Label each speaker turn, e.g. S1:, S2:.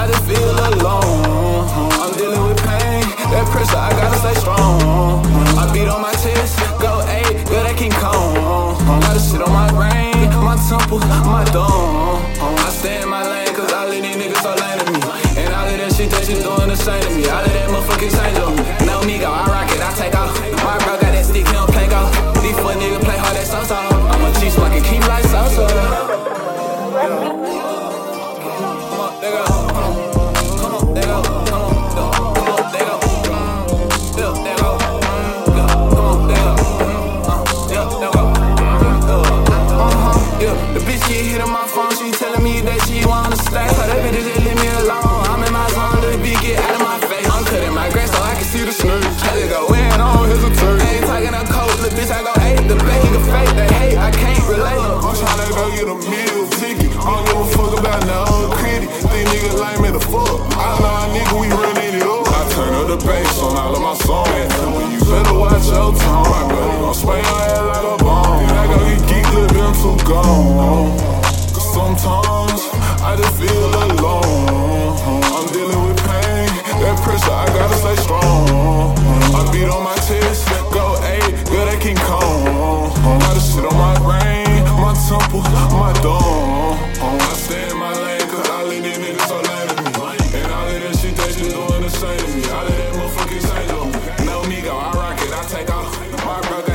S1: I just feel alone. I'm dealing with pain, that pressure, I gotta stay strong. I beat on my chest, go eight, girl, that can come. Got a shit on my brain, my temple, my dome. I stay in my lane, cause all of these niggas are lame to me. And all of that shit that you doing the same to me. All of that motherfucking shame ticket. I don't give a fuck about no. These niggas the fuck. I know a nigga, we running it up. I turn up the bass on all of my songs. temple, my dome. I stay in my lane, cause I leave these niggas all lame to me. And all of that shit that you doing the same to me. All of that motherfucking shit on me. No, Migo, I rock it, I take off. My brother.